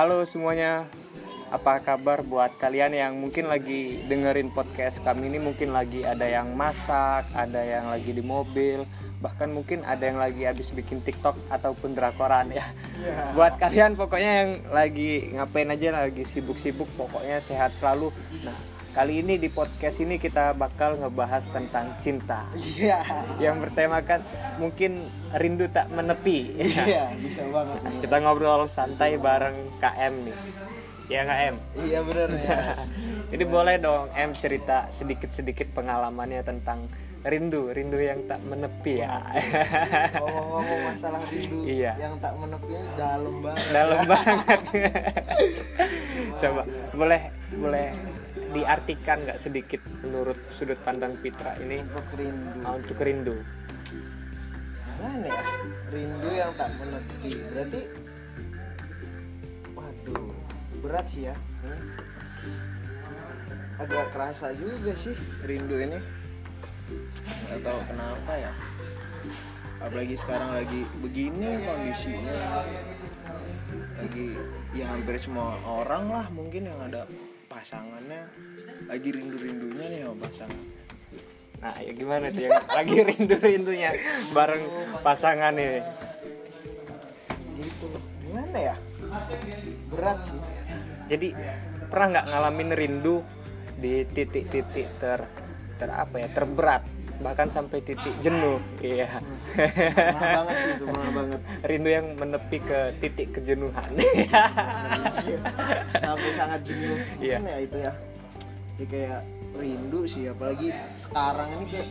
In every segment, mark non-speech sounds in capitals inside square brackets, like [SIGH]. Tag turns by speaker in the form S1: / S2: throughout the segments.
S1: Halo semuanya, apa kabar buat kalian yang mungkin lagi dengerin podcast kami ini mungkin lagi ada yang masak, ada yang lagi di mobil, bahkan mungkin ada yang lagi habis bikin TikTok ataupun drakoran ya.
S2: Iya.
S1: Buat kalian pokoknya yang lagi ngapain aja lagi sibuk-sibuk pokoknya sehat selalu. Nah, kali ini di podcast ini kita bakal ngebahas tentang cinta
S2: Iya.
S1: yang bertemakan mungkin rindu tak menepi.
S2: Iya, bisa banget. nih.
S1: kita ngobrol santai bareng KM nih ya nggak M
S2: Iya bener ya. [LAUGHS]
S1: jadi boleh dong M cerita sedikit-sedikit pengalamannya tentang rindu rindu yang tak menepi ya
S2: Ngomong-ngomong [LAUGHS] masalah rindu
S1: Iya.
S2: yang tak menepinya dalam banget.
S1: dalam [LAUGHS] banget coba boleh boleh diartikan nggak sedikit menurut sudut pandang Pitra ini
S2: Untuk rindu.
S1: ah, untuk rindu
S2: Mana ya? Rindu yang tak menepi. Berarti waduh, berat sih ya. Ini. Agak kerasa juga sih rindu ini. Gak tahu kenapa ya. Apalagi sekarang lagi begini kondisinya. Lagi ya hampir semua orang lah mungkin yang ada pasangannya lagi rindu-rindunya nih sama pasangan.
S1: nah ya gimana tuh yang lagi rindu-rindunya bareng pasangan ini?
S2: Gitu. Gimana ya? Berat sih.
S1: Jadi pernah nggak ngalamin rindu di titik-titik ter ter apa ya terberat bahkan sampai titik jenuh. Iya.
S2: Pernah banget sih itu banget.
S1: Rindu yang menepi ke titik kejenuhan.
S2: Sampai sangat jenuh.
S1: Iya.
S2: ya itu ya. Ya kayak rindu sih apalagi sekarang ini kayak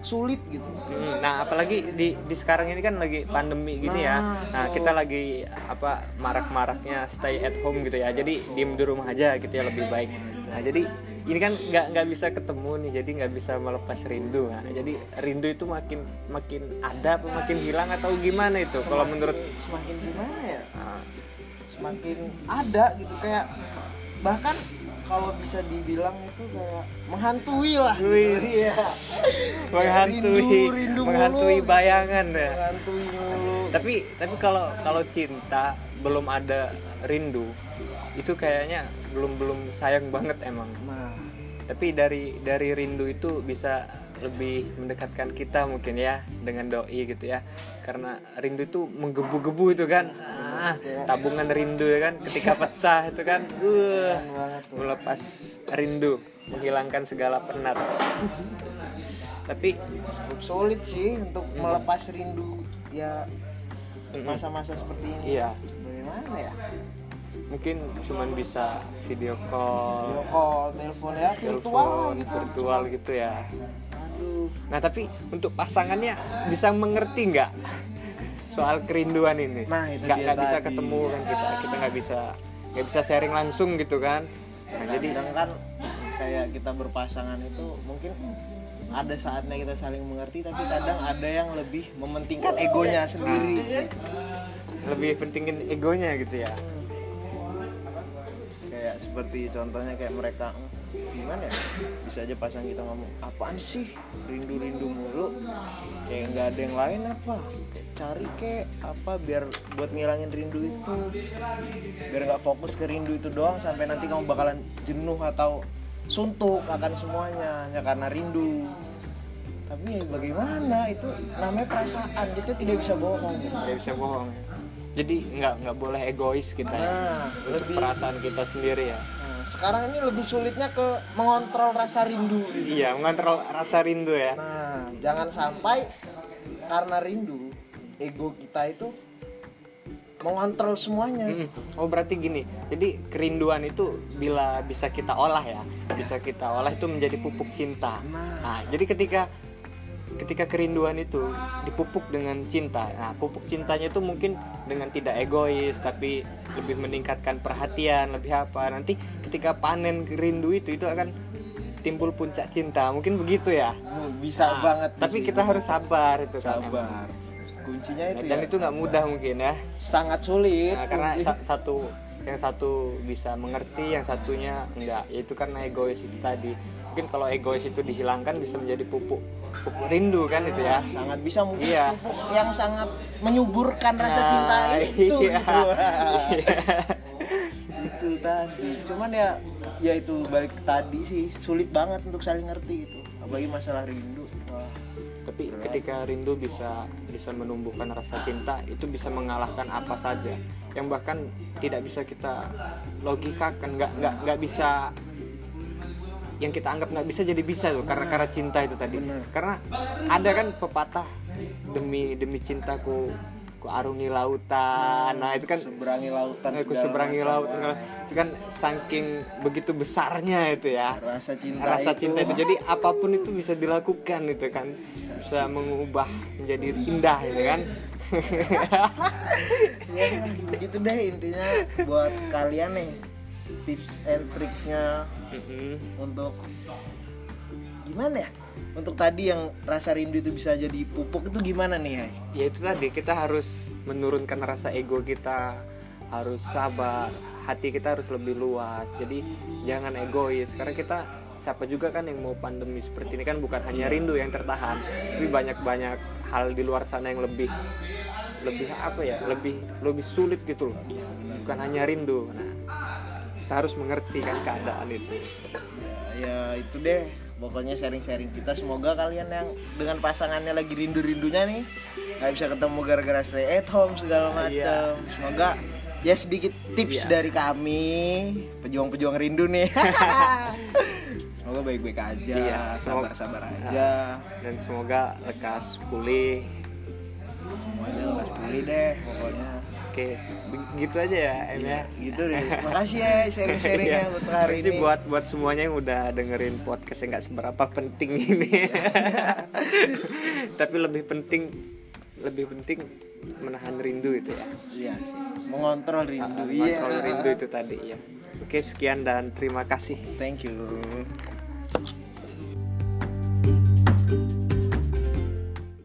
S2: sulit gitu.
S1: Hmm, nah apalagi di di sekarang ini kan lagi pandemi gini ya.
S2: Nah,
S1: nah kita lagi apa marak-maraknya stay at home gitu ya. Jadi diem di rumah aja gitu ya lebih baik. Nah jadi ini kan nggak nggak bisa ketemu nih jadi nggak bisa melepas rindu nah, jadi rindu itu makin makin ada apa makin hilang atau gimana itu kalau
S2: Semakin-
S1: menurut
S2: semakin gimana ya?
S1: Nah,
S2: semakin ada gitu kayak bahkan kalau bisa dibilang itu kayak menghantui lah gitu. Iya. [LAUGHS]
S1: Menghantui.
S2: Rindu, rindu
S1: menghantui
S2: mulu.
S1: bayangan ya.
S2: Menghantui mulu.
S1: Tapi tapi kalau kalau cinta belum ada rindu itu kayaknya belum belum sayang banget emang.
S2: Nah.
S1: Tapi dari dari rindu itu bisa lebih mendekatkan kita mungkin ya dengan doi gitu ya. Karena rindu itu menggebu-gebu itu kan. Ah, tabungan rindu ya kan ketika pecah itu kan. [LAUGHS] Uh, melepas rindu menghilangkan segala penat. Tapi
S2: cukup sulit sih untuk melepas rindu ya masa-masa seperti ini.
S1: Iya.
S2: Bagaimana ya
S1: mungkin cuman bisa video call.
S2: Video call telepon ya virtual
S1: telepon
S2: gitu.
S1: virtual gitu ya.
S2: Aduh.
S1: Nah tapi untuk pasangannya bisa mengerti nggak soal kerinduan ini?
S2: Nah, itu
S1: nggak nggak bisa
S2: tadi.
S1: ketemu kan kita. Kita nggak bisa nggak bisa sharing langsung gitu kan. Nah, jadi
S2: kadang kan kayak kita berpasangan itu mungkin ada saatnya kita saling mengerti tapi kadang ada yang lebih mementingkan egonya sendiri.
S1: Lebih pentingin egonya gitu ya
S2: kayak seperti contohnya kayak mereka "Hmm, gimana ya? Bisa aja pasang kita ngomong apaan sih? Rindu rindu mulu. Kayak nggak ada yang lain apa? Kayak cari kek apa biar buat ngilangin rindu itu. Biar nggak fokus ke rindu itu doang sampai nanti kamu bakalan jenuh atau suntuk akan semuanya hanya karena rindu. Tapi ya bagaimana? Itu namanya perasaan. Kita tidak bisa bohong.
S1: Nggak bisa bohong ya. Jadi nggak nggak boleh egois kita ya
S2: nah
S1: untuk
S2: lebih
S1: perasaan kita sendiri ya
S2: Nah, sekarang ini lebih sulitnya ke mengontrol rasa rindu gitu.
S1: iya mengontrol rasa rindu ya
S2: Nah, jangan sampai karena rindu ego kita itu mengontrol semuanya.
S1: Oh berarti gini, jadi kerinduan itu bila bisa kita olah ya, bisa kita olah itu menjadi pupuk cinta.
S2: Nah.
S1: Nah, jadi ketika ketika kerinduan itu dipupuk dengan cinta, nah pupuk cintanya itu mungkin dengan tidak egois, tapi lebih meningkatkan perhatian, lebih apa. Nanti ketika panen rindu itu itu akan timbul puncak cinta, mungkin begitu ya.
S2: Hmm, Bisa
S1: Nah,
S2: banget.
S1: Tapi
S2: sih.
S1: kita harus sabar itu kan.
S2: sabar. Kuncinya itu
S1: Dan
S2: ya
S1: itu nggak mudah mungkin ya.
S2: sangat sulit.
S1: Nah, karena sa- satu yang satu bisa mengerti, yang satunya enggak. Itu karena egois itu tadi. Mungkin kalau egois itu dihilangkan bisa menjadi pupuk pupuk rindu kan itu ya.
S2: sangat bisa mungkin
S1: Iya.
S2: pupuk yang sangat menyuburkan rasa cinta
S1: Nah,
S2: itu. [LAUGHS]
S1: Iya.
S2: Wah.
S1: Iya.
S2: itu tadi cuman ya ya itu balik tadi sih sulit banget untuk saling ngerti itu apalagi masalah rindu wah
S1: tapi ketika rindu bisa bisa menumbuhkan rasa cinta itu bisa mengalahkan apa saja. Yang bahkan tidak bisa kita logikakan nggak nggak nggak bisa yang kita anggap nggak bisa jadi bisa tuh karena karena cinta itu tadi.
S2: Bener.
S1: karena ada kan pepatah demi demi cintaku ku arungi lautan. Nah itu kan
S2: seberangi lautan
S1: aku
S2: segala
S1: seberangi
S2: macam.
S1: laut itu kan saking begitu besarnya itu ya.
S2: Rasa cinta
S1: rasa
S2: itu,
S1: cinta itu. Jadi apa pun itu bisa dilakukan itu kan. Bisa mengubah menjadi indah itu kan. [LAUGHS]
S2: Ya begitu deh intinya buat kalian nih tips and triknya
S1: Mm-mm.
S2: untuk gimana ya untuk tadi yang rasa rindu itu bisa jadi pupuk itu gimana nih Hai?
S1: ya itu tadi kita harus menurunkan rasa ego kita harus sabar hati kita harus lebih luas. Jadi jangan egois karena kita siapa juga kan yang mau pandemi seperti ini kan bukan hanya rindu yang tertahan tapi banyak banyak hal di luar sana yang lebih lebih apa ya lebih lebih sulit gitu loh. Bukan hanya rindu nah kita harus mengerti kan keadaan itu.
S2: Ya, ya itu deh pokoknya sharing-sharing kita. Semoga kalian yang dengan pasangannya lagi rindu-rindunya nih nggak bisa ketemu gara-gara stay at home segala macam
S1: Iya.
S2: semoga ya sedikit tips
S1: Iya.
S2: dari kami pejuang-pejuang rindu nih. [LAUGHS] Semoga baik-baik aja
S1: Iya,
S2: sabar-sabar aja.
S1: Dan semoga lekas pulih.
S2: Semuanya pulih deh pokoknya
S1: oke begitu aja ya Em ya
S2: gitu deh [LAUGHS] makasih ya sharing-sharingnya
S1: Iya.
S2: buat hari ini
S1: buat buat semuanya yang udah dengerin podcast yang nggak seberapa penting ini. [LAUGHS] Tapi lebih penting lebih penting menahan rindu itu ya.
S2: iya sih mengontrol rindu iya
S1: Kontrol rindu itu tadi ya. Oke, sekian dan terima kasih.
S2: thank you